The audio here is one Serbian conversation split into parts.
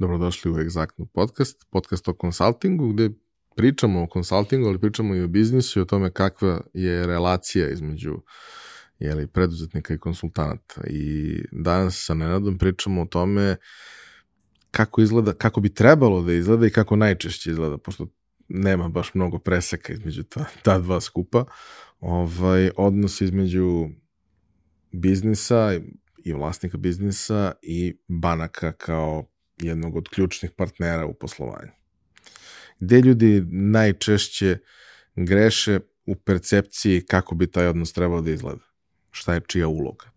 Dobrodošli u Exactno podcast, podcast o konsultingu gde pričamo o konsultingu, ali pričamo i o biznisu i o tome kakva je relacija između jeli, preduzetnika i konsultanata. I danas sa Nenadom pričamo o tome kako izgleda, kako bi trebalo da izgleda i kako najčešće izgleda, pošto nema baš mnogo preseka između ta, ta dva skupa. Ovaj, odnos između biznisa i vlasnika biznisa i banaka kao jednog od ključnih partnera u poslovanju. Gde ljudi najčešće greše u percepciji kako bi taj odnos trebao da izgleda? Šta je čija uloga?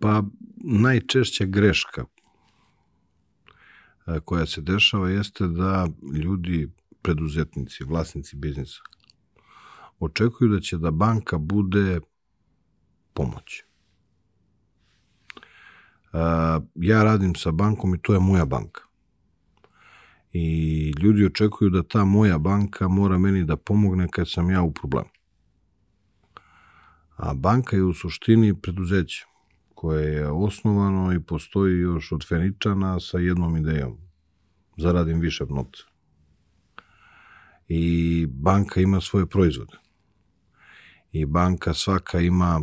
Pa najčešća greška e, koja se dešava jeste da ljudi, preduzetnici, vlasnici biznisa, očekuju da će da banka bude pomoć ja radim sa bankom i to je moja banka. I ljudi očekuju da ta moja banka mora meni da pomogne kad sam ja u problemu. A banka je u suštini preduzeće koje je osnovano i postoji još od Feničana sa jednom idejom. Zaradim više novca. I banka ima svoje proizvode. I banka svaka ima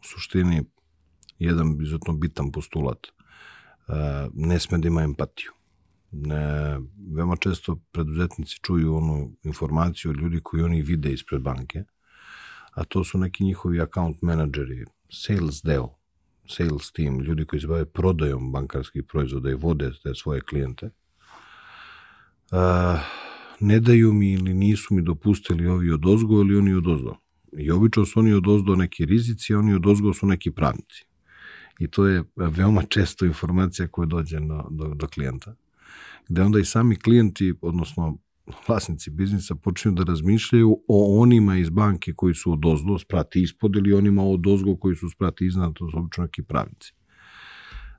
u suštini jedan izuzetno bitan postulat. E, ne sme da ima empatiju. Ne, veoma često preduzetnici čuju onu informaciju od ljudi koji oni vide ispred banke, a to su neki njihovi account menadžeri, sales deo, sales team, ljudi koji se bave prodajom bankarskih proizvoda i vode te svoje klijente. Uh, ne daju mi ili nisu mi dopustili ovi od ozgo ili oni od ozdo. I obično su oni od ozdo neki rizici, a oni od ozgo su neki pravnici i to je veoma često informacija koja dođe do, do, do klijenta. Gde onda i sami klijenti, odnosno vlasnici biznisa, počinju da razmišljaju o onima iz banke koji su od ozdo sprati ispod ili onima od ozgo koji su sprati iznad, to su obično neki pravnici.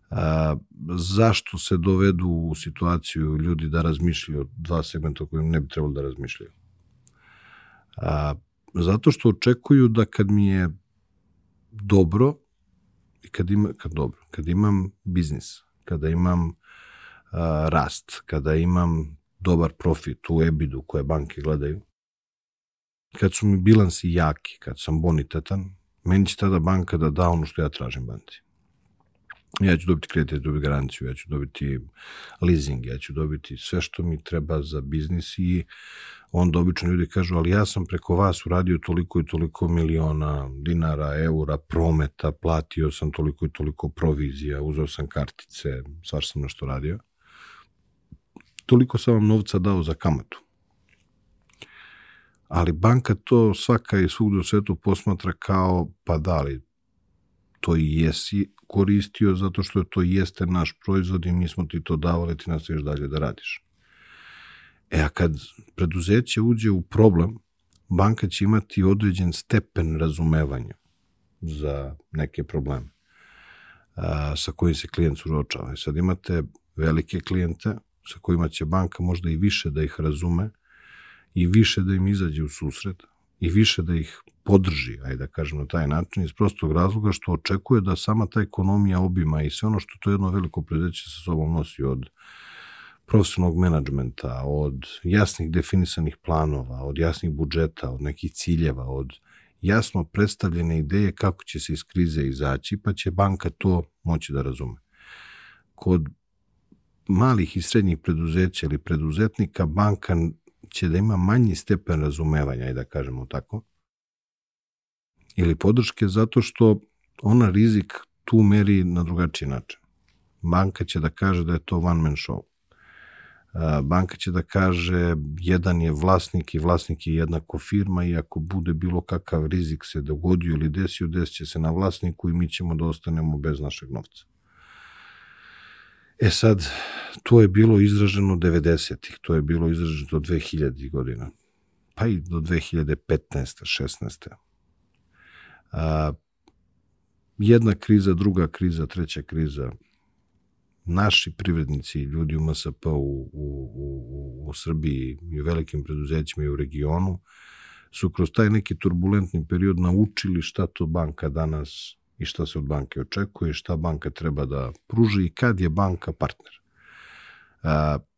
A, zašto se dovedu u situaciju ljudi da razmišljaju o dva segmenta o kojim ne bi trebalo da razmišljaju? A, zato što očekuju da kad mi je dobro, I kad, ima, kad, dobro, kad imam biznis, kada imam a, rast, kada imam dobar profit u EBID-u koje banke gledaju, kad su mi bilansi jaki, kad sam bonitetan, meni će tada banka da da ono što ja tražim banci. Ja ću dobiti kredit, ja ću dobiti garanciju, ja ću dobiti leasing, ja ću dobiti sve što mi treba za biznis i onda obično ljudi kažu, ali ja sam preko vas uradio toliko i toliko miliona dinara, eura, prometa, platio sam toliko i toliko provizija, uzeo sam kartice, svaš sam nešto radio. Toliko sam vam novca dao za kamatu. Ali banka to svaka i svugde u svetu posmatra kao, pa da li, to i jesi koristio zato što to jeste naš proizvod i mi smo ti to davali, ti nastaviš dalje da radiš. E a kad preduzeće uđe u problem, banka će imati određen stepen razumevanja za neke probleme a, sa kojim se klijent suročava. I e sad imate velike klijente sa kojima će banka možda i više da ih razume i više da im izađe u susret i više da ih podrži, ajde da kažem na taj način, iz prostog razloga što očekuje da sama ta ekonomija obima i sve ono što to jedno veliko preduzeće sa sobom nosi od profesionalnog menadžmenta, od jasnih definisanih planova, od jasnih budžeta, od nekih ciljeva, od jasno predstavljene ideje kako će se iz krize izaći, pa će banka to moći da razume. Kod malih i srednjih preduzeća ili preduzetnika banka će da ima manji stepen razumevanja, i da kažemo tako, ili podrške zato što ona rizik tu meri na drugačiji način. Banka će da kaže da je to one man show. Banka će da kaže jedan je vlasnik i vlasnik je jednako firma i ako bude bilo kakav rizik se dogodio ili desio, desit se na vlasniku i mi ćemo da ostanemo bez našeg novca. E sad, to je bilo izraženo 90-ih, to je bilo izraženo do 2000 godina, pa i do 2015. 16. A, jedna kriza, druga kriza, treća kriza. Naši privrednici, ljudi u MSP u, u, u, u Srbiji i u velikim preduzećima i u regionu, su kroz taj neki turbulentni period naučili šta to banka danas i šta se od banke očekuje, šta banka treba da pruži i kad je banka partner.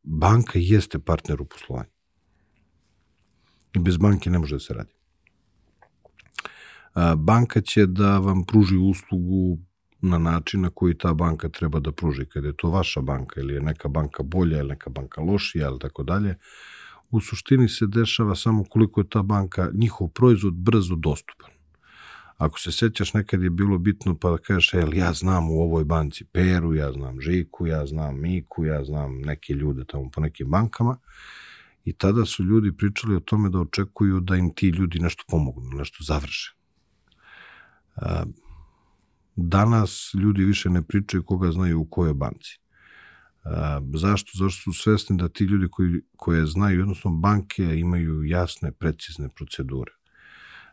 Banka jeste partner u poslovanju. I bez banke ne može da se radi. Banka će da vam pruži uslugu na način na koji ta banka treba da pruži. Kada je to vaša banka ili je neka banka bolja ili neka banka lošija ili tako dalje, u suštini se dešava samo koliko je ta banka, njihov proizvod brzo dostupan. Ako se sećaš, nekad je bilo bitno pa da kažeš, jel, ja znam u ovoj banci Peru, ja znam Žiku, ja znam Miku, ja znam neke ljude tamo po nekim bankama, i tada su ljudi pričali o tome da očekuju da im ti ljudi nešto pomognu, nešto završe. Danas ljudi više ne pričaju koga znaju u kojoj banci. Zašto? Zašto su svesni da ti ljudi koji, koje znaju, jednostavno banke imaju jasne, precizne procedure.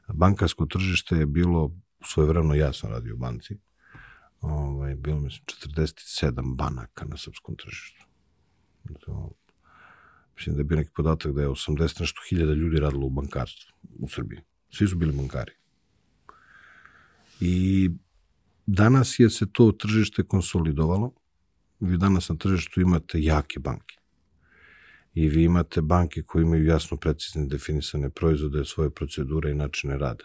Bankarsko tržište je bilo svojevremeno ja sam radio u banci. Ovaj, bilo mislim 47 banaka na srpskom tržištu. To, mislim da je bio neki podatak da je 80 nešto hiljada ljudi radilo u bankarstvu u Srbiji. Svi su bili bankari. I danas je se to tržište konsolidovalo. Vi danas na tržištu imate jake banke. I vi imate banke koje imaju jasno precizne definisane proizvode, svoje procedure i načine rada.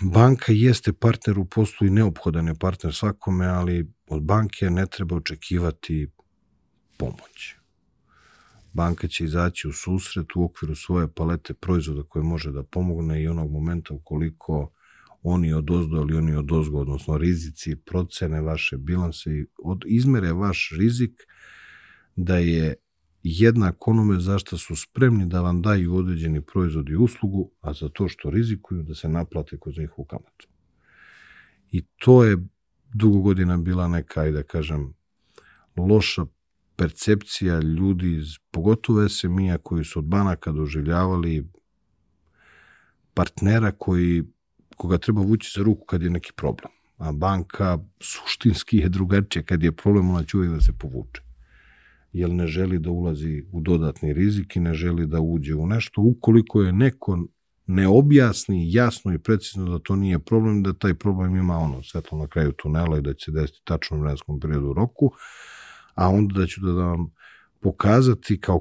Banka jeste partner u poslu i neophodan je partner svakome, ali od banke ne treba očekivati pomoć. Banka će izaći u susret u okviru svoje palete proizvoda koje može da pomogne i onog momenta ukoliko oni od ozdo ili oni od ozgo, odnosno rizici, procene vaše bilanse i od, izmere vaš rizik da je jednak onome zašto su spremni da vam daju određeni proizvod i uslugu, a za to što rizikuju da se naplate kroz njihovu kamatu. I to je dugo godina bila neka, da kažem, loša percepcija ljudi, pogotovo SMI-a koji su od banaka doživljavali partnera koji koga treba vući za ruku kad je neki problem. A banka suštinski je drugačija. Kad je problem, ona će uvijek da se povuče. Jer ne želi da ulazi u dodatni rizik i ne želi da uđe u nešto. Ukoliko je neko ne objasni jasno i precizno da to nije problem, da taj problem ima ono svetlo na kraju tunela i da će se desiti tačno u vremenskom periodu u roku, a onda da ću da vam pokazati kao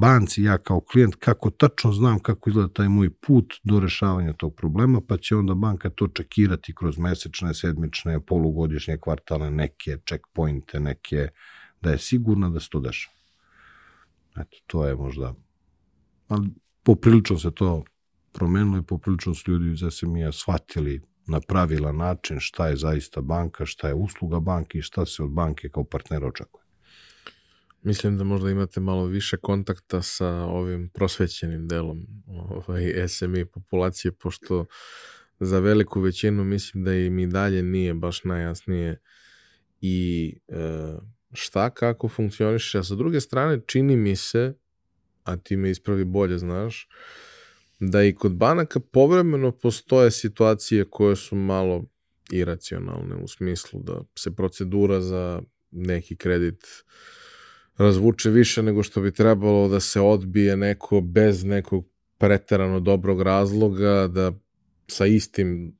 banci ja kao klijent kako tačno znam kako izgleda taj moj put do rešavanja tog problema, pa će onda banka to čekirati kroz mesečne, sedmične, polugodišnje, kvartalne, neke checkpointe, neke, da je sigurna da se to dešava. Eto, to je možda, ali poprilično se to promenilo i poprilično su ljudi iz SMI-a shvatili na pravilan način šta je zaista banka, šta je usluga banke i šta se od banke kao partnera očekuje. Mislim da možda imate malo više kontakta sa ovim prosvećenim delom ovaj, SMI populacije, pošto za veliku većinu mislim da im i dalje nije baš najjasnije i e, šta, kako funkcioniše. A sa druge strane, čini mi se, a ti me ispravi bolje znaš, da i kod banaka povremeno postoje situacije koje su malo iracionalne u smislu da se procedura za neki kredit uh, razvuče više nego što bi trebalo da se odbije neko bez nekog preterano dobrog razloga, da sa istim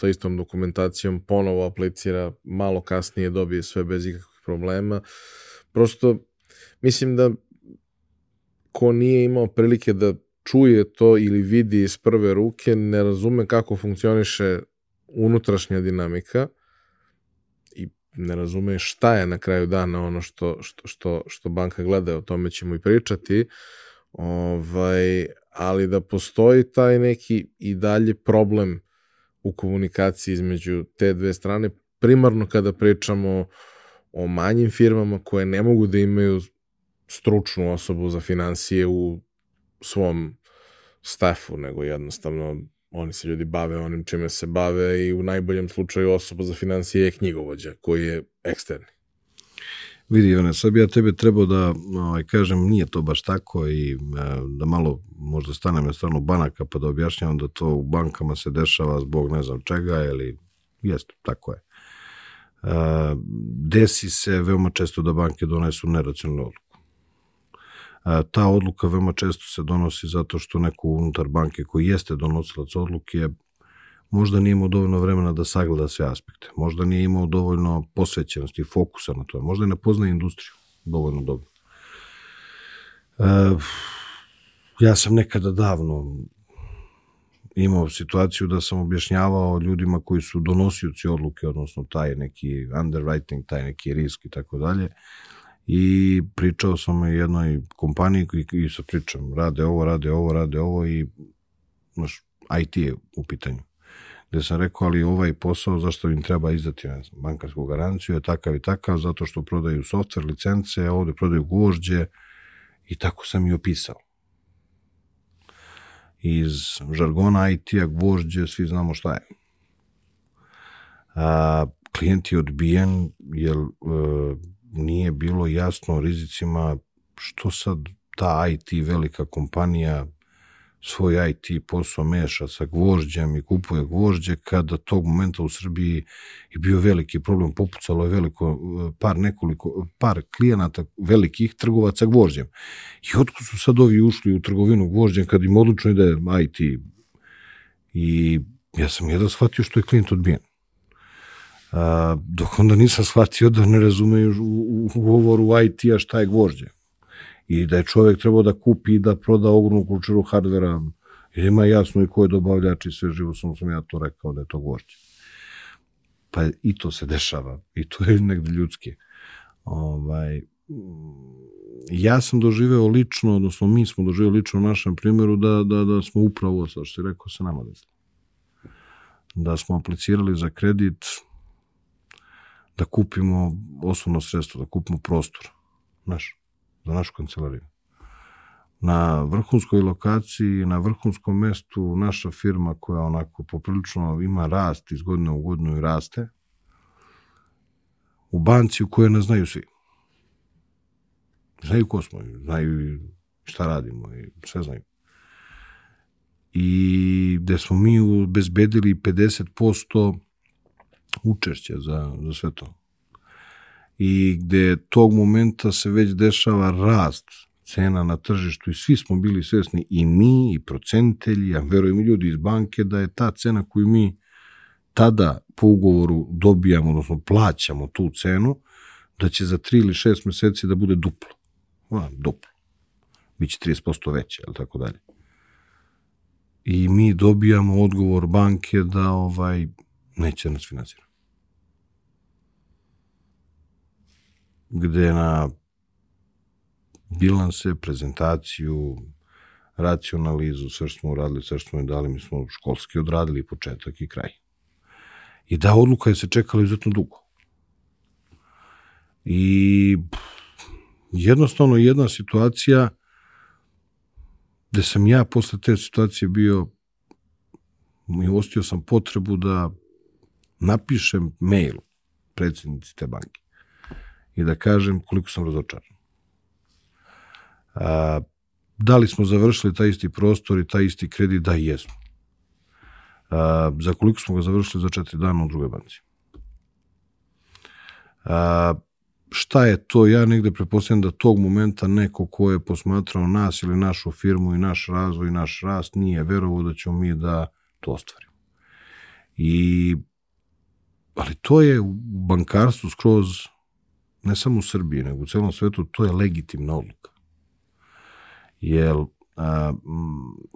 sa istom dokumentacijom ponovo aplicira, malo kasnije dobije sve bez ikakvih problema. Prosto mislim da ko nije imao prilike da čuje to ili vidi iz prve ruke, ne razume kako funkcioniše unutrašnja dinamika ne razume šta je na kraju dana ono što, što, što, što banka gleda, o tome ćemo i pričati, ovaj, ali da postoji taj neki i dalje problem u komunikaciji između te dve strane, primarno kada pričamo o manjim firmama koje ne mogu da imaju stručnu osobu za financije u svom stafu, nego jednostavno oni se ljudi bave onim čime se bave i u najboljem slučaju osoba za financije je knjigovođa koji je eksterni. Vidi Ivane, sad bi ja tebe trebao da ovaj, kažem nije to baš tako i e, da malo možda stanem na stranu banaka pa da objašnjavam da to u bankama se dešava zbog ne znam čega ili jeste, tako je. E, desi se veoma često da banke donesu neracionalnu odluku ta odluka veoma često se donosi zato što neko unutar banke koji jeste donosilac odluke možda nije imao dovoljno vremena da sagleda sve aspekte, možda nije imao dovoljno posvećenosti i fokusa na to, možda ne poznaje industriju dovoljno dobro. E, ja sam nekada davno imao situaciju da sam objašnjavao ljudima koji su donosioci odluke, odnosno taj neki underwriting, taj neki risk i tako dalje, i pričao sam o jednoj kompaniji i, i sa pričam, rade ovo, rade ovo, rade ovo i znaš, IT je u pitanju. Gde sam rekao, ali ovaj posao zašto im treba izdati ne znam, bankarsku garanciju je takav i takav, zato što prodaju software, licence, ovde prodaju gvožđe i tako sam i opisao. Iz žargona IT-a gvožđe svi znamo šta je. A, klijent je odbijen jer e, nije bilo jasno o rizicima što sad ta IT velika kompanija svoj IT posao meša sa gvožđem i kupuje gvožđe, kada tog momenta u Srbiji je bio veliki problem, popucalo je veliko, par nekoliko, par klijenata velikih trgovaca gvožđem. I otkud su sad ovi ušli u trgovinu gvožđem kad im odlučno ide IT? I ja sam jedno shvatio što je klijent odbijen. A, dok onda nisam shvatio da ne razumeju u, u govoru IT-a šta je gvožđe i da je čovek trebao da kupi i da proda ogromnu količinu hardvera, jer ima jasno i ko je dobavljač i sve živo sam, sam ja to rekao da je to gvožđe. Pa i to se dešava, i to je negde ljudski. Ovaj, ja sam doživeo lično, odnosno mi smo doživeo lično u našem primjeru da, da, da smo upravo, sa što si rekao, se nama desilo. Da smo aplicirali za kredit, da kupimo osnovno sredstvo, da kupimo prostor. Znaš, za našu kancelariju. Na vrhunskoj lokaciji, na vrhunskom mestu, naša firma koja onako poprilično ima rast iz godine u godinu i raste, u banci u kojoj ne znaju svi. Znaju ko smo, znaju šta radimo i sve znaju. I gde smo mi ubezbedili 50% učešća za, za sve to i gde tog momenta se već dešava rast cena na tržištu i svi smo bili svesni i mi i procentelji, a verujem i ljudi iz banke da je ta cena koju mi tada po ugovoru dobijamo, odnosno plaćamo tu cenu, da će za 3 ili 6 meseci da bude duplo. A, duplo. Biće 30% veće, ali tako dalje. I mi dobijamo odgovor banke da ovaj neće nas finansirati. gde na bilanse, prezentaciju, racionalizu, sve što smo uradili, sve što smo dali, mi smo školski odradili početak i kraj. I da, odluka je se čekala izuzetno dugo. I jednostavno jedna situacija gde sam ja posle te situacije bio i ostio sam potrebu da napišem mail predsednici te banke i da kažem koliko sam razočaran. A, da li smo završili taj isti prostor i taj isti kredit? Da, jesmo. A, za koliko smo ga završili? Za četiri dana u drugoj banci. A, šta je to? Ja negde prepostavljam da tog momenta neko ko je posmatrao nas ili našu firmu i naš razvoj i naš rast nije verovo da ćemo mi da to ostvarimo. I ali to je u bankarstvu skroz ne samo u Srbiji, nego u celom svetu, to je legitimna odluka. Jer a,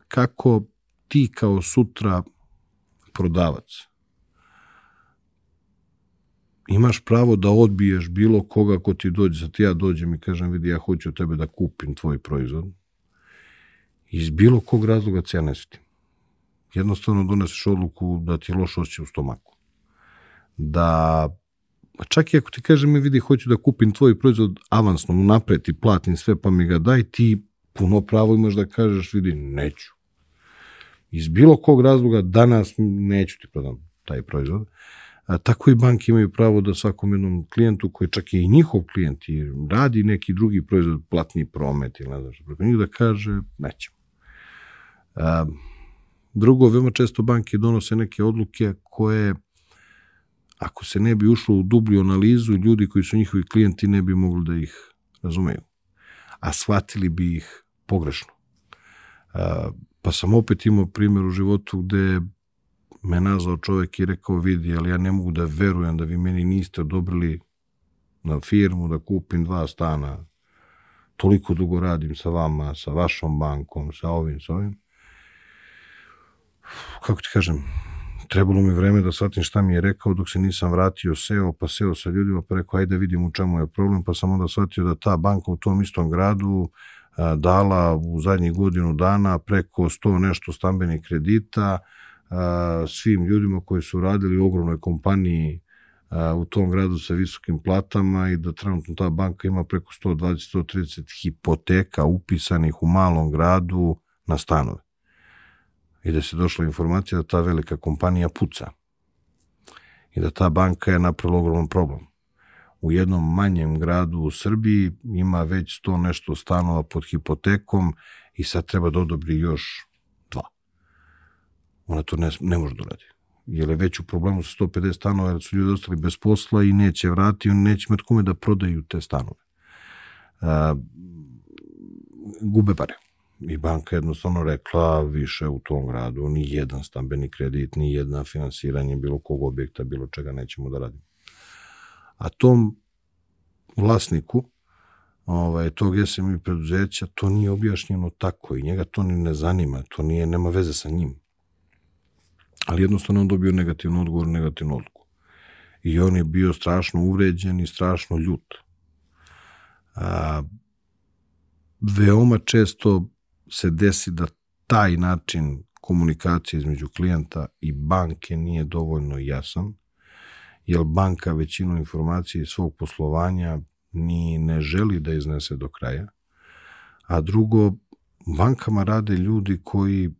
kako ti kao sutra prodavac imaš pravo da odbiješ bilo koga ko ti dođe, sad ja dođem i kažem, vidi, ja hoću od tebe da kupim tvoj proizvod, iz bilo kog razloga se ja ne. Jednostavno doneseš odluku da ti je loš osjećaj u stomaku. Da čak i ako ti kaže mi vidi hoću da kupim tvoj proizvod avansno, napred i platim sve pa mi ga daj, ti puno pravo imaš da kažeš vidi neću. Iz bilo kog razloga danas neću ti prodam taj proizvod. A, tako i banke imaju pravo da svakom jednom klijentu, koji čak je i njihov klijent i radi neki drugi proizvod, platni promet ili ne znaš, preko njih da kaže nećemo. A, drugo, veoma često banke donose neke odluke koje ako se ne bi ušlo u dublju analizu, ljudi koji su njihovi klijenti ne bi mogli da ih razumeju. A shvatili bi ih pogrešno. Pa sam opet imao primjer u životu gde me nazvao čovjek i rekao, vidi, ali ja ne mogu da verujem da vi meni niste odobrili na firmu da kupim dva stana. Toliko dugo radim sa vama, sa vašom bankom, sa ovim, sa ovim. Kako ti kažem, trebalo mi vreme da shvatim šta mi je rekao dok se nisam vratio, seo, pa seo sa ljudima, pa rekao, ajde vidim u čemu je problem, pa sam onda shvatio da ta banka u tom istom gradu a, dala u zadnjih godinu dana preko 100 nešto stambenih kredita a, svim ljudima koji su radili u ogromnoj kompaniji a, u tom gradu sa visokim platama i da trenutno ta banka ima preko 120-130 hipoteka upisanih u malom gradu na stanove i da se došla informacija da ta velika kompanija puca i da ta banka je napravila ogroman problem. U jednom manjem gradu u Srbiji ima već to nešto stanova pod hipotekom i sad treba da odobri još dva. Ona to ne, ne može da uradi. Jer je već u problemu sa 150 stanova, jer su ljudi ostali bez posla i neće vrati, oni neće imati kome da prodaju te stanove. Uh, gube pare. I banka jednostavno rekla više u tom gradu ni jedan stambeni kredit, ni jedna finansiranje bilo kog objekta, bilo čega nećemo da radimo. A tom vlasniku ovaj, tog SMI preduzeća to nije objašnjeno tako i njega to ni ne zanima, to nije, nema veze sa njim. Ali jednostavno on dobio negativnu odgovor, negativnu odluku. I on je bio strašno uvređen i strašno ljut. A, veoma često se desi da taj način komunikacije između klijenta i banke nije dovoljno jasan, jer banka većinu informacije iz svog poslovanja ni ne želi da iznese do kraja, a drugo, bankama rade ljudi koji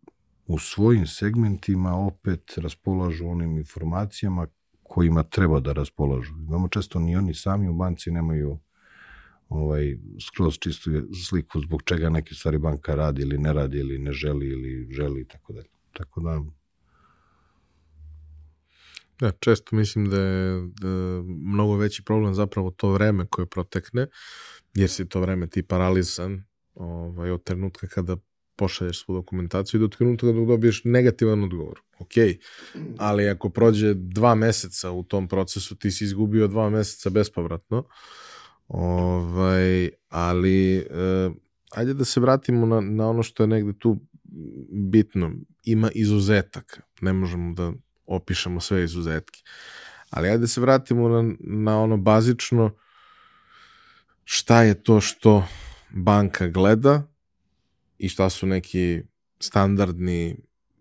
u svojim segmentima opet raspolažu onim informacijama kojima treba da raspolažu. Imamo često ni oni sami u banci nemaju ovaj, skroz čistu sliku zbog čega neke stvari banka radi ili ne radi ili ne želi ili želi i tako dalje. Tako da Da, često mislim da je da mnogo veći problem zapravo to vreme koje protekne, jer si to vreme ti paralizan ovaj, od trenutka kada pošalješ svu dokumentaciju i do trenutka kada dobiješ negativan odgovor. Ok, ali ako prođe dva meseca u tom procesu, ti si izgubio dva meseca bespovratno, Ovaj, ali eh, ajde da se vratimo na, na ono što je negde tu bitno. Ima izuzetaka. Ne možemo da opišemo sve izuzetke. Ali ajde da se vratimo na, na ono bazično šta je to što banka gleda i šta su neki standardni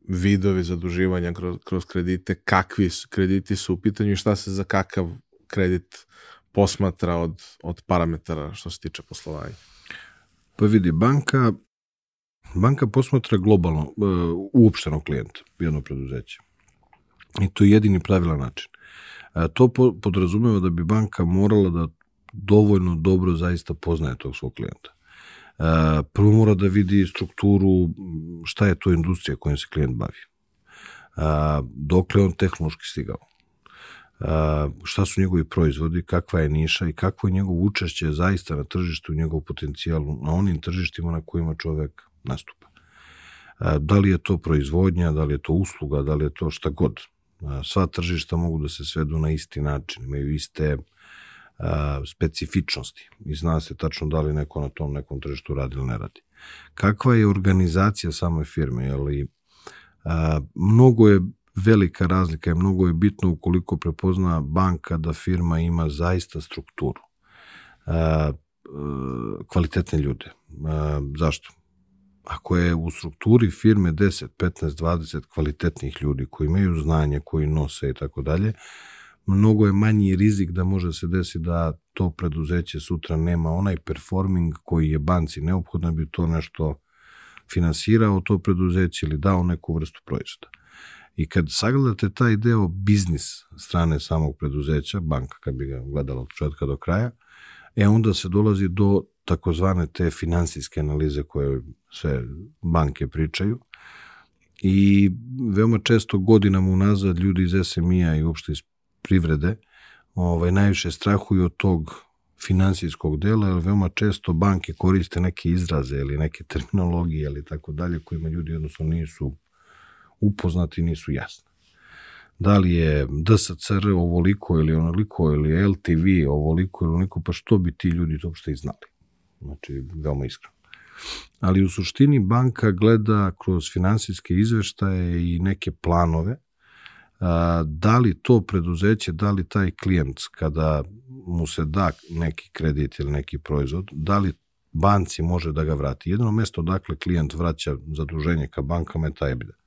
vidovi zaduživanja kroz, kroz kredite, kakvi krediti su u pitanju i šta se za kakav kredit posmatra od, od parametara što se tiče poslovanja? Pa vidi, banka, banka posmatra globalno, uh, uopšteno klijenta, jedno preduzeće. I to je jedini pravilan način. A, to po, podrazumeva da bi banka morala da dovoljno dobro zaista poznaje tog svog klijenta. A, prvo mora da vidi strukturu šta je to industrija kojom se klijent bavi. Dokle on tehnološki stigao šta su njegovi proizvodi, kakva je niša i kakvo je njegovo učešće zaista na tržištu, njegov potencijal na onim tržištima na kojima čovek nastupa. Da li je to proizvodnja, da li je to usluga, da li je to šta god. Sva tržišta mogu da se svedu na isti način, imaju iste specifičnosti i zna se tačno da li neko na tom nekom tržištu radi ili ne radi. Kakva je organizacija same firme, ali mnogo je velika razlika je mnogo je bitno ukoliko prepozna banka da firma ima zaista strukturu. E, e, kvalitetne ljude. E, zašto? Ako je u strukturi firme 10, 15, 20 kvalitetnih ljudi koji imaju znanje, koji nose i tako dalje, mnogo je manji rizik da može se desi da to preduzeće sutra nema onaj performing koji je banci neophodno bi to nešto finansirao to preduzeće ili dao neku vrstu proizvoda. I kad sagledate taj deo biznis strane samog preduzeća, banka kad bi ga gledala od početka do kraja, e onda se dolazi do takozvane te finansijske analize koje sve banke pričaju. I veoma često godinama unazad ljudi iz SMI-a i uopšte iz privrede ovaj, najviše strahuju od tog finansijskog dela, jer veoma često banke koriste neke izraze ili neke terminologije ili tako dalje, kojima ljudi jednostavno nisu upoznati nisu jasne. da li je DSCR ovoliko ili onoliko ili LTV ovoliko ili onoliko, pa što bi ti ljudi to uopšte i znali. Znači, veoma iskreno. Ali u suštini banka gleda kroz finansijske izveštaje i neke planove da li to preduzeće, da li taj klijent kada mu se da neki kredit ili neki proizvod, da li banci može da ga vrati. Jedno mesto dakle klijent vraća zaduženje ka bankama je taj EBITDA.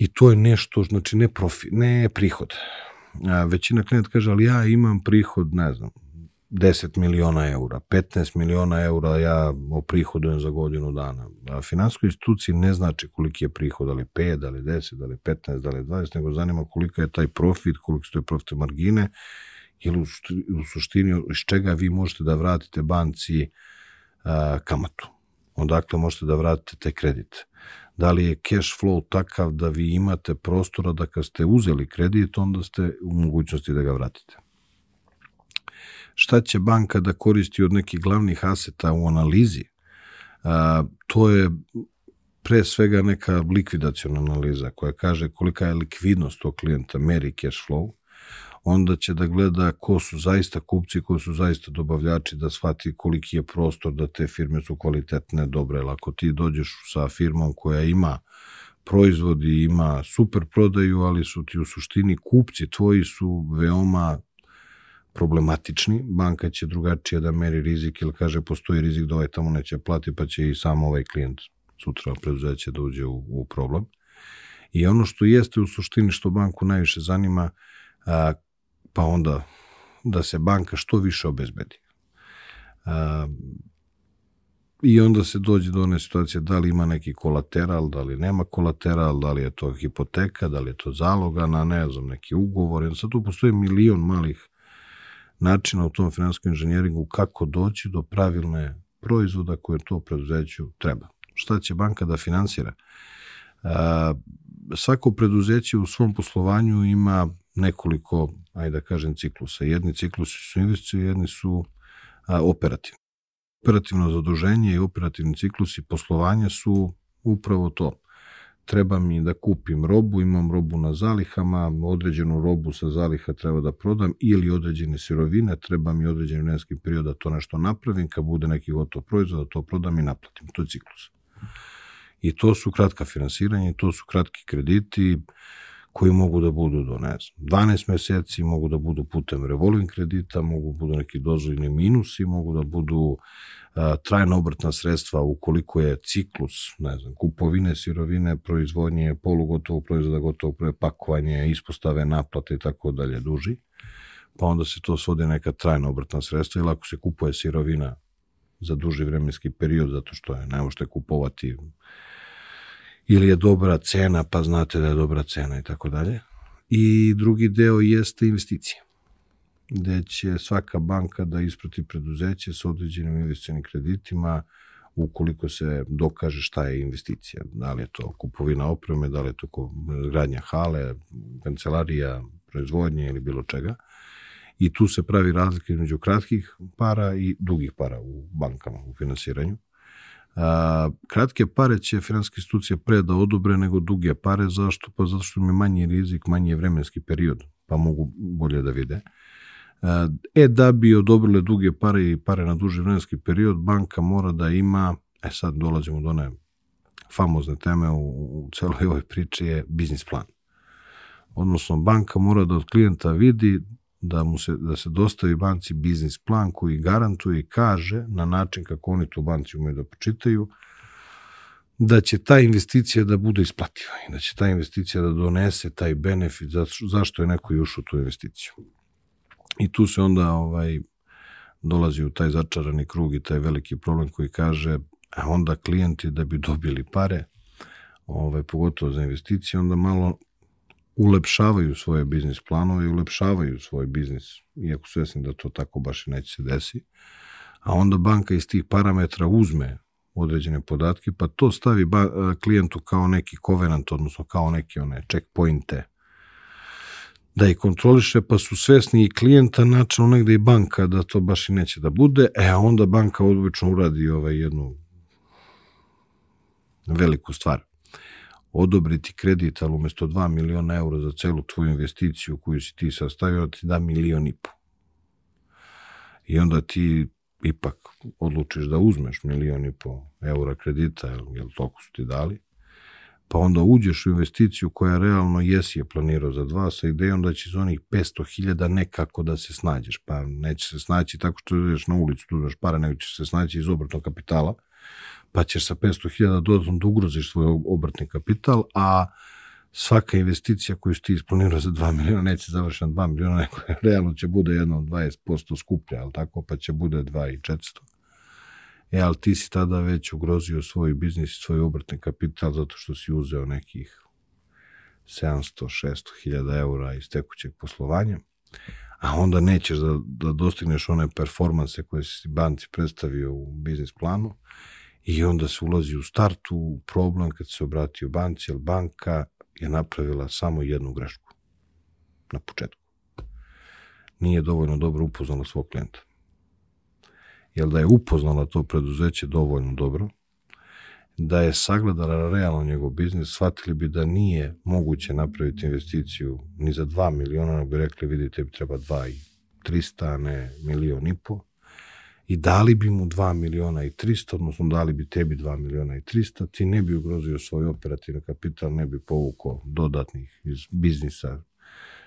I to je nešto, znači ne, profi, ne prihod. A, većina klijent kaže, ali ja imam prihod, ne znam, 10 miliona eura, 15 miliona eura ja oprihodujem za godinu dana. A finanskoj instituciji ne znači koliki je prihod, da li 5, da li 10, da li 15, da li 20, nego zanima kolika je taj profit, koliko su to profite margine, ili u suštini iz čega vi možete da vratite banci a, kamatu. Odakle možete da vratite te kredite. Da li je cash flow takav da vi imate prostora da kad ste uzeli kredit, onda ste u mogućnosti da ga vratite? Šta će banka da koristi od nekih glavnih aseta u analizi, a, to je pre svega neka likvidacijona analiza koja kaže kolika je likvidnost tog klijenta, meri cash flow, onda će da gleda ko su zaista kupci, ko su zaista dobavljači, da shvati koliki je prostor da te firme su kvalitetne, dobre. Jer ako ti dođeš sa firmom koja ima proizvodi, ima super prodaju, ali su ti u suštini kupci tvoji su veoma problematični, banka će drugačije da meri rizik ili kaže postoji rizik da ovaj tamo neće plati pa će i sam ovaj klijent sutra preduzeće da uđe u, u problem. I ono što jeste u suštini što banku najviše zanima, a, pa onda da se banka što više obezbedi. A, I onda se dođe do one situacije da li ima neki kolateral, da li nema kolateral, da li je to hipoteka, da li je to zaloga na, ne znam, neki ugovor. Sad tu postoji milion malih načina u tom finanskom inženjeringu kako doći do pravilne proizvoda koje to preduzeću treba. Šta će banka da finansira? A, svako preduzeće u svom poslovanju ima nekoliko, ajde da kažem, ciklusa. Jedni ciklusi su investicije, jedni su a, operativni. Operativno zaduženje i operativni ciklusi poslovanja su upravo to treba mi da kupim robu, imam robu na zalihama, određenu robu sa zaliha treba da prodam ili određene sirovine, treba mi određeni vremenski period da to nešto napravim, kad bude neki gotov proizvod, da to prodam i naplatim. To je ciklus. I to su kratka finansiranja, to su kratki krediti koji mogu da budu do, ne znam, 12 meseci, mogu da budu putem revolving kredita, mogu da budu neki dozvoljni minusi, mogu da budu trajna obrtna sredstva ukoliko je ciklus, ne znam, kupovine sirovine, proizvodnje, polugotovog proizvoda, gotovog proizvoda, pakovanje, ispostave, naplate i tako dalje duži, pa onda se to svodi neka trajna obrtna sredstva ili ako se kupuje sirovina za duži vremenski period, zato što je, ne možete kupovati ili je dobra cena, pa znate da je dobra cena i tako dalje. I drugi deo jeste investicija gde će svaka banka da isprati preduzeće sa određenim investicionim kreditima ukoliko se dokaže šta je investicija. Da li je to kupovina opreme, da li je to gradnja hale, kancelarija, proizvodnje ili bilo čega. I tu se pravi razlika između kratkih para i dugih para u bankama, u finansiranju. A, kratke pare će finanske institucije pre da odobre nego duge pare. Zašto? Pa zato što im je manji rizik, manji vremenski period, pa mogu bolje da vide. E, da bi odobrile duge pare i pare na duži vremenski period, banka mora da ima, e sad dolazimo do one famozne teme u, u celoj ovoj priči je biznis plan. Odnosno, banka mora da od klijenta vidi da, mu se, da se dostavi banci biznis plan koji garantuje i kaže na način kako oni to banci umeju da počitaju, da će ta investicija da bude isplativa i da će ta investicija da donese taj benefit zašto je neko ušao u tu investiciju. I tu se onda ovaj, dolazi u taj začarani krug i taj veliki problem koji kaže, a onda klijenti da bi dobili pare, ovaj, pogotovo za investicije, onda malo ulepšavaju svoje biznis planove i ulepšavaju svoj biznis, iako svesni da to tako baš i neće se desi, a onda banka iz tih parametra uzme određene podatke, pa to stavi ba, klijentu kao neki covenant, odnosno kao neke one checkpointe da ih kontroliše, pa su svesni i klijenta, načinu negde i banka da to baš i neće da bude, e onda banka obično uradi ovaj jednu veliku stvar. Odobriti kredit, ali umesto 2 miliona eura za celu tvoju investiciju koju si ti sastavio, ti da milion i po. I onda ti ipak odlučiš da uzmeš milion i po eura kredita, jel toliko su ti dali, pa onda uđeš u investiciju koja realno jesi je planirao za dva sa idejom da će iz onih 500.000 nekako da se snađeš, pa neće se snaći tako što ideš na ulicu, tu uzmeš para, nego će se snaći iz obrtnog kapitala, pa ćeš sa 500.000 dodatno da ugroziš svoj obrtni kapital, a svaka investicija koju ti isplanirao za 2 miliona neće završiti na 2 miliona, nego realno će bude jedno 20% skuplja, ali tako, pa će bude 2.400. E, ali ti si tada već ugrozio svoj biznis i svoj obrtni kapital zato što si uzeo nekih 700-600 hiljada eura iz tekućeg poslovanja, a onda nećeš da, da dostigneš one performanse koje si banci predstavio u biznis planu i onda se ulazi u startu problem kad se obratio banci, jer banka je napravila samo jednu grešku na početku. Nije dovoljno dobro upoznala svog klijenta. Jer da je upoznala to preduzeće dovoljno dobro, da je sagledala realno njegov biznis, shvatili bi da nije moguće napraviti investiciju ni za 2 miliona, nego bi rekli, vidite, treba 2 i 300, a ne milion i po. I dali bi mu 2 miliona i 300, odnosno dali bi tebi 2 miliona i 300, ti ne bi ugrozio svoj operativni kapital, ne bi povukao dodatnih iz biznisa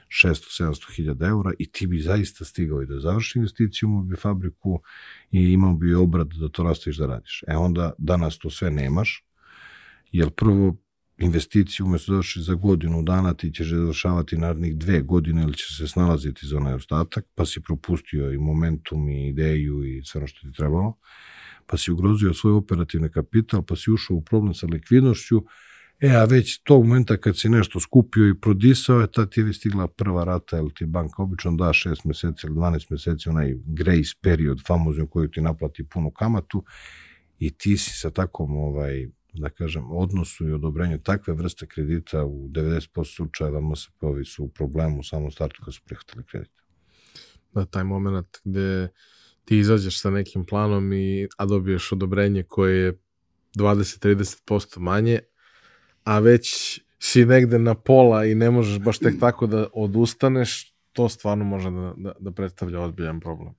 600-700 hiljada eura i ti bi zaista stigao i da završi investiciju, imao bi fabriku i imao bi obrad da to rastaviš da radiš. E onda danas to sve nemaš, jer prvo investiciju umesto da završi za godinu dana ti ćeš završavati narednih dve godine ili će se snalaziti za onaj ostatak, pa si propustio i momentum i ideju i sve ono što ti trebalo, pa si ugrozio svoj operativni kapital, pa si ušao u problem sa likvidnošću, E, a već tog momenta kad si nešto skupio i prodisao, je tad ti je stigla prva rata, ili ti banka obično da 6 meseci ili 12 meseci, onaj grace period famozni u koju ti naplati punu kamatu i ti si sa takom, ovaj, da kažem, odnosu i odobrenju takve vrste kredita u 90% slučajeva MSP-ovi su u problemu u samom startu kad su prihvatili kredit. Da, taj moment gde ti izađeš sa nekim planom i a dobiješ odobrenje koje je 20-30% manje, a već si negde na pola i ne možeš baš tek tako da odustaneš, to stvarno može da, da, da predstavlja ozbiljan problem.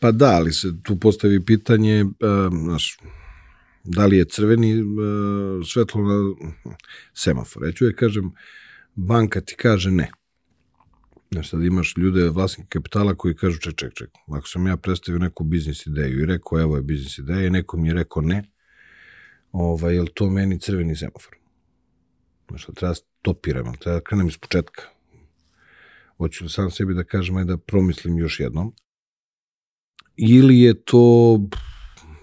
Pa da, ali se tu postavi pitanje, uh, znaš, da li je crveni uh, svetlo na semafor. Ja ću je kažem, banka ti kaže ne. Znaš, sad imaš ljude, vlasnike kapitala koji kažu ček, ček, ček. Ako sam ja predstavio neku biznis ideju i rekao evo je biznis ideja i neko mi je rekao ne, ovaj, je li to meni crveni semafor? Znaš, treba stopiram, treba da krenem iz početka. Hoću da sam sebi da kažem, aj da promislim još jednom. Ili je to,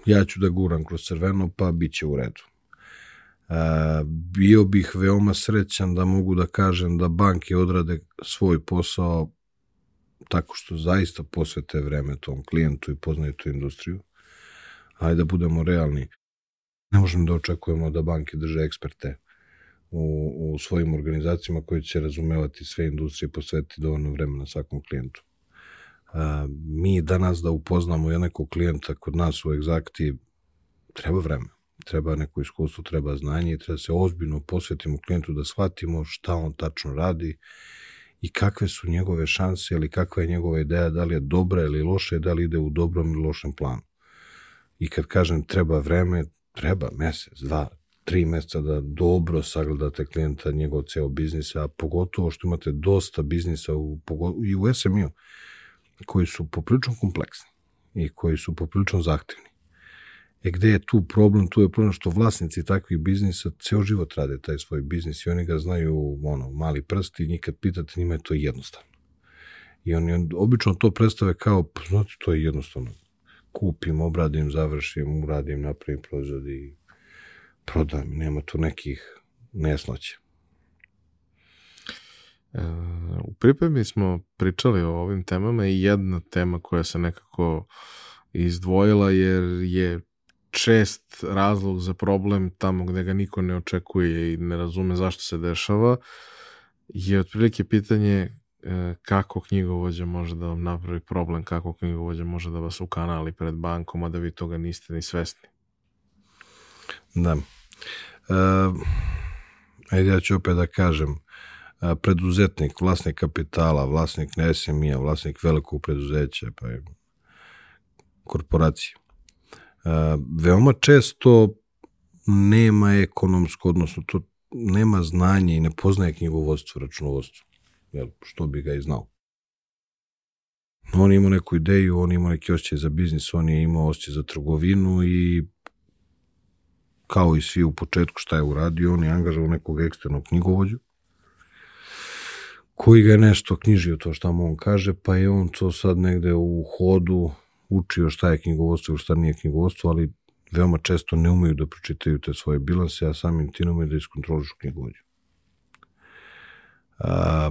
ja ću da guram kroz crveno, pa bit će u redu. E, bio bih veoma srećan da mogu da kažem da banke odrade svoj posao tako što zaista posvete vreme tom klijentu i poznaju tu industriju. Ajde da budemo realni. Ne možemo da očekujemo da banke drže eksperte u, u svojim organizacijama koji će razumevati sve industrije, posvetiti dovoljno vremena svakom klijentu. A, mi danas da upoznamo je nekog klijenta kod nas u egzakti treba vreme, treba neko iskustvo, treba znanje i treba se ozbiljno posvetimo klijentu da shvatimo šta on tačno radi i kakve su njegove šanse ili kakva je njegova ideja, da li je dobra ili loša, da li ide u dobrom ili lošem planu. I kad kažem treba vreme, treba mesec, dva, tri meseca da dobro sagledate klijenta, njegov ceo biznis, a pogotovo što imate dosta biznisa u, i u SMU koji su poprilično kompleksni i koji su poprilično zahtevni. E gde je tu problem? Tu je problem što vlasnici takvih biznisa ceo život rade taj svoj biznis i oni ga znaju ono, mali prsti i njih kad pitate njima je to jednostavno. I oni obično to predstave kao, pa znate, to je jednostavno. Kupim, obradim, završim, uradim, napravim proizvod i prodam, nema tu nekih nesnoća. E, u pripremi smo pričali o ovim temama i jedna tema koja se nekako izdvojila jer je čest razlog za problem tamo gde ga niko ne očekuje i ne razume zašto se dešava je otprilike pitanje e, kako knjigovođa može da vam napravi problem, kako knjigovođa može da vas ukanali pred bankom, a da vi toga niste ni svesni. Da. E, Ajde, ja ću opet da kažem, preduzetnik, vlasnik kapitala, vlasnik SMI-a, vlasnik velikog preduzeća, pa je korporacije. Veoma često nema ekonomsko, odnosno to nema znanje i ne poznaje knjigovodstvo, računovodstvo. Jel, što bi ga i znao. On je imao neku ideju, on je imao neki osjećaj za biznis, on je imao osjećaj za trgovinu i kao i svi u početku šta je uradio, on je angažao nekog eksternog knjigovođu koji ga je nešto knjižio to šta mu on kaže, pa je on to sad negde u hodu učio šta je knjigovodstvo i šta nije knjigovodstvo, ali veoma često ne umeju da pročitaju te svoje bilanse, a samim ti ne umeju da iskontrolišu knjigovođu. A,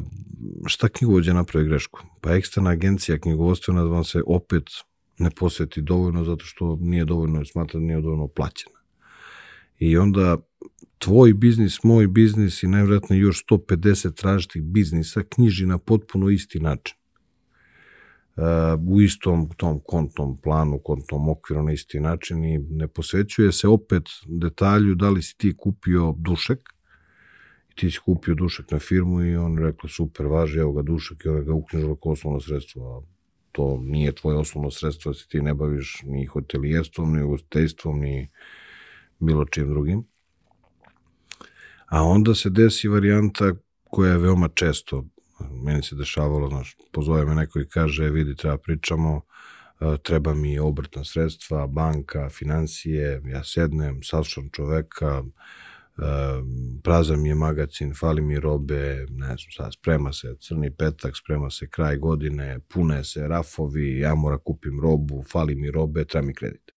šta knjigovođa napravi grešku? Pa eksterna agencija knjigovodstvena vam se opet ne posveti dovoljno zato što nije dovoljno, smatra da nije dovoljno plaćena. I onda tvoj biznis, moj biznis i najvjerojatno još 150 različitih biznisa knjiži na potpuno isti način. Uh, u istom tom kontnom planu, kontnom okviru na isti način i ne posvećuje se opet detalju da li si ti kupio dušek i ti si kupio dušek na firmu i on rekao super, važi, evo ga dušek i on ga uknjižila kao osnovno sredstvo, a to nije tvoje osnovno sredstvo, da se ti ne baviš ni hotelijerstvom, ni ugostiteljstvom, ni bilo čim drugim. A onda se desi varijanta koja je veoma često, meni se dešavalo, znaš, pozove me neko i kaže, vidi, treba pričamo, e, treba mi obrtna sredstva, banka, financije, ja sednem, savšam čoveka, e, prazan mi je magacin, fali mi robe, ne znam sad, sprema se crni petak, sprema se kraj godine, pune se rafovi, ja moram kupim robu, fali mi robe, treba mi kredit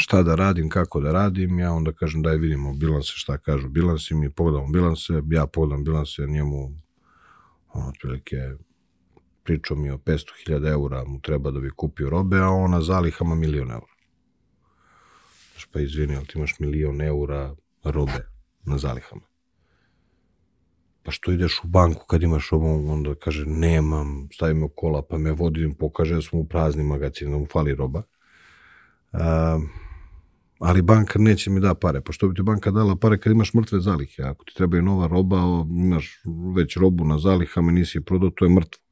šta da radim, kako da radim, ja onda kažem daj vidimo bilanse, šta kažu bilansi, mi pogledamo bilanse, ja pogledam bilanse, njemu on otprilike pričao mi o 500.000 eura mu treba da bi kupio robe, a on na zalihama milion eura. Znaš, pa izvini, ali ti imaš milion eura robe na zalihama. Pa što ideš u banku kad imaš robu, onda kaže nemam, stavim u kola, pa me vodim, pokaže da smo u prazni magacin, da mu fali roba. Um, ali banka neće mi da pare. Pa što bi ti banka dala pare kad imaš mrtve zalihe? Ako ti trebaju nova roba, imaš već robu na zalihama, nisi je prodao, to je mrtvo.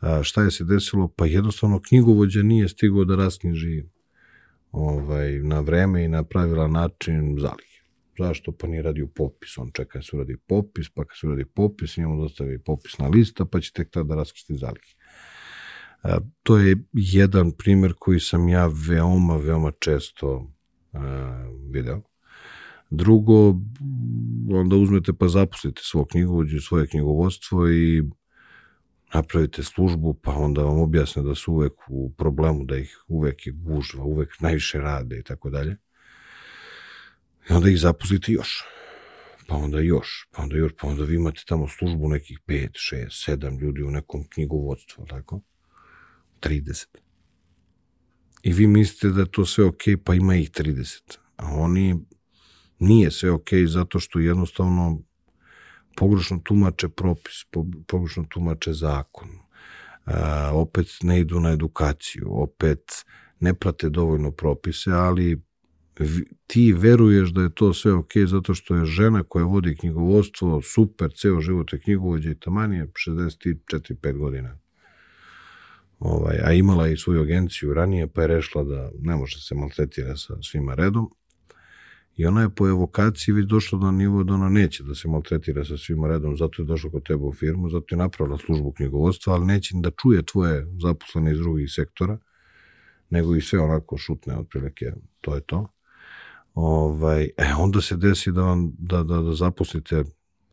A, šta je se desilo? Pa jednostavno knjigovođa nije stigao da rasknjiži ovaj, na vreme i na pravila način zalihe. Zašto? Pa nije radio popis. On čeka da se uradi popis, pa kad se uradi popis, njemu dostavi popisna lista, pa će tek tada raskristi zalihe. To je jedan primer koji sam ja veoma, veoma često video. Drugo, onda uzmete pa zaposlite svog knjigovođu, svoje knjigovodstvo i napravite službu, pa onda vam objasne da su uvek u problemu, da ih uvek je gužva, uvek najviše rade i tako dalje. I onda ih zaposlite još. Pa onda još, pa onda još, pa onda vi imate tamo službu nekih 5, 6, 7 ljudi u nekom knjigovodstvu, tako? 30. I vi mislite da je to sve ok, pa ima ih 30. A oni nije sve ok zato što jednostavno pogrešno tumače propis, pogrešno tumače zakon, a, opet ne idu na edukaciju, opet ne prate dovoljno propise, ali ti veruješ da je to sve ok zato što je žena koja vodi knjigovodstvo super, ceo život je knjigovođa i tamanije 64-5 godina ovaj, a imala je i svoju agenciju ranije, pa je rešila da ne može se maltretira sa svima redom. I ona je po evokaciji već došla do nivo da ona neće da se maltretira sa svima redom, zato je došla kod tebe u firmu, zato je napravila službu knjigovodstva, ali neće da čuje tvoje zaposlene iz drugih sektora, nego i sve onako šutne otprilike, to je to. Ovaj, e, onda se desi da, vam, da, da, da zaposlite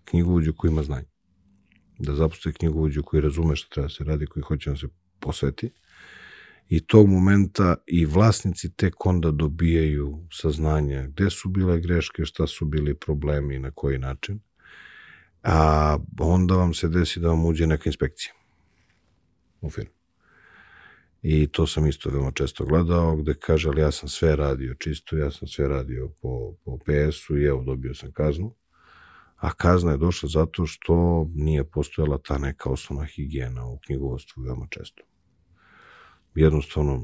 knjigovođu koji ima znanje. Da zaposlite knjigovođu koji razume šta treba da se radi, koji hoće da se posveti i tog momenta i vlasnici tek onda dobijaju saznanja gde su bile greške, šta su bili problemi i na koji način. A onda vam se desi da vam uđe neka inspekcija u firmu. I to sam isto veoma često gledao, gde kaže, ali ja sam sve radio čisto, ja sam sve radio po, po PS-u i evo dobio sam kaznu a kazna je došla zato što nije postojala ta neka osnovna higijena u knjigovodstvu veoma često. Jednostavno,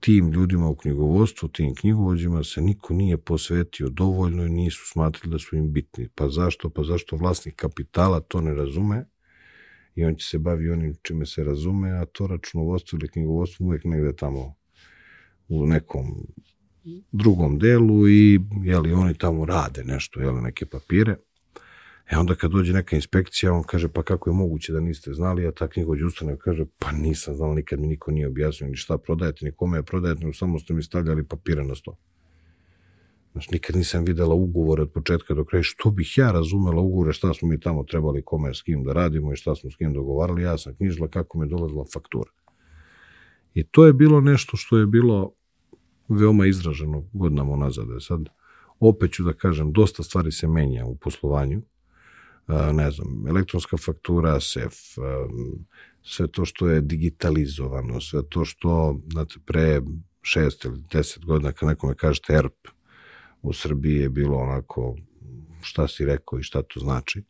tim ljudima u knjigovodstvu, tim knjigovođima se niko nije posvetio dovoljno i nisu smatrali da su im bitni. Pa zašto? Pa zašto vlasnik kapitala to ne razume i on će se bavi onim čime se razume, a to računovodstvo ili knjigovodstvo uvek negde tamo u nekom drugom delu i jeli, oni tamo rade nešto, jeli, neke papire. E onda kad dođe neka inspekcija, on kaže, pa kako je moguće da niste znali, a ta knjigođe ustane kaže, pa nisam znao, nikad mi niko nije objasnio ni šta prodajete, ni kome je prodajete, no samo ste mi stavljali papire na sto. Znači, nikad nisam videla ugovore od početka do kraja. Što bih ja razumela ugovore, šta smo mi tamo trebali, kome s kim da radimo i šta smo s kim dogovarali. Ja sam knjižila kako mi je dolazila faktura. I to je bilo nešto što je bilo veoma izraženo godinama unazad. E sad, opet ću da kažem, dosta stvari se menja u poslovanju. Ne znam, elektronska faktura, SEF, sve to što je digitalizovano, sve to što, znate, pre šest ili deset godina kad nekome kažete ERP, u Srbiji je bilo onako šta si rekao i šta to znači.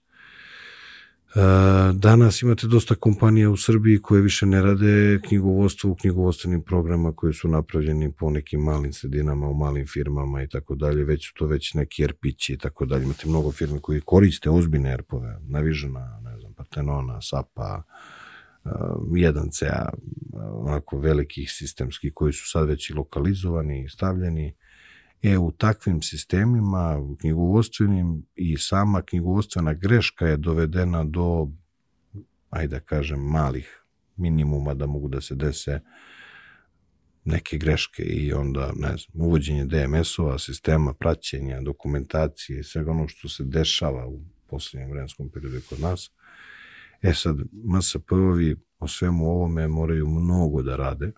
Danas imate dosta kompanija u Srbiji koje više ne rade knjigovodstvo u knjigovodstvenim programa koji su napravljeni po nekim malim sredinama, u malim firmama i tako dalje, već su to već neki erpići i tako dalje. Imate mnogo firme koji koriste ozbiljne erpove, Navižena, ne znam, Partenona, Sapa, 1CA, onako velikih sistemskih koji su sad već i lokalizovani stavljeni E, u takvim sistemima, knjigovodstvenim i sama knjigovodstvena greška je dovedena do, ajde da kažem, malih minimuma da mogu da se dese neke greške i onda, ne znam, uvođenje DMS-ova, sistema praćenja, dokumentacije i svega ono što se dešava u poslednjem vremenskom periodu kod nas. E sad, MSP-ovi o svemu ovome moraju mnogo da rade,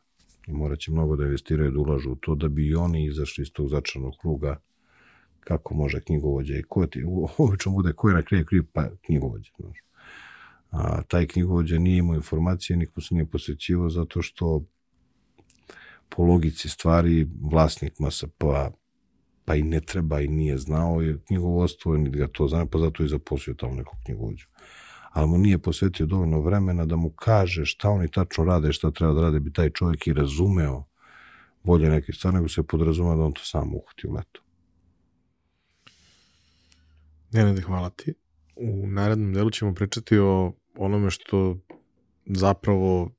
i morat će mnogo da investiraju da ulažu u to da bi i oni izašli iz tog začarnog kruga. Kako može knjigovođa i ko ti, obično bude ko je na kraju kriv, pa knjigovođa, znaš. A taj knjigovođa nije imao informacije, niko se nije posvećivo zato što po logici stvari vlasnik MSP pa i ne treba i nije znao je knjigovodstvo, niti ga to zna, pa zato i zaposlio tamo nekog knjigovođu ali mu nije posvetio dovoljno vremena da mu kaže šta oni tačno rade, šta treba da rade, bi taj čovjek i razumeo bolje neke stvari, nego se podrazuma da on to sam uhvati u leto. Nenade, hvala ti. U narednom delu ćemo pričati o onome što zapravo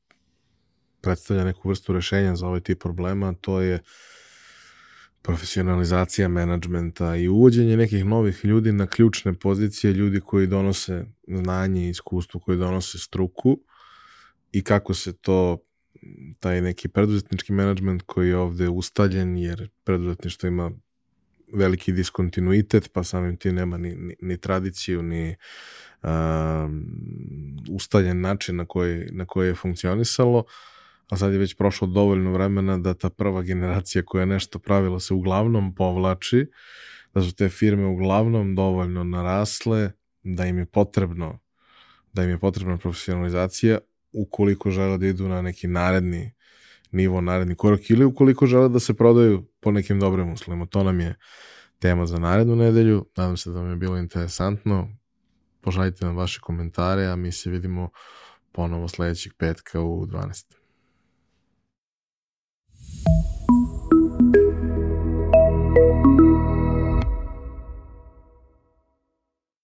predstavlja neku vrstu rešenja za ovaj tip problema, to je uh, profesionalizacija menadžmenta i uvođenje nekih novih ljudi na ključne pozicije, ljudi koji donose znanje i iskustvo, koji donose struku i kako se to taj neki preduzetnički menadžment koji je ovde ustaljen, jer preduzetništvo ima veliki diskontinuitet, pa samim tim nema ni, ni, ni tradiciju, ni uh, ustaljen način na koji, na koji je funkcionisalo, uh, a sad je već prošlo dovoljno vremena da ta prva generacija koja je nešto pravila se uglavnom povlači, da su te firme uglavnom dovoljno narasle, da im je potrebno da im je potrebna profesionalizacija ukoliko žele da idu na neki naredni nivo, naredni korak ili ukoliko žele da se prodaju po nekim dobrim uslovima. To nam je tema za narednu nedelju. Nadam se da vam je bilo interesantno. Pošaljite nam vaše komentare, a mi se vidimo ponovo sledećeg petka u 12.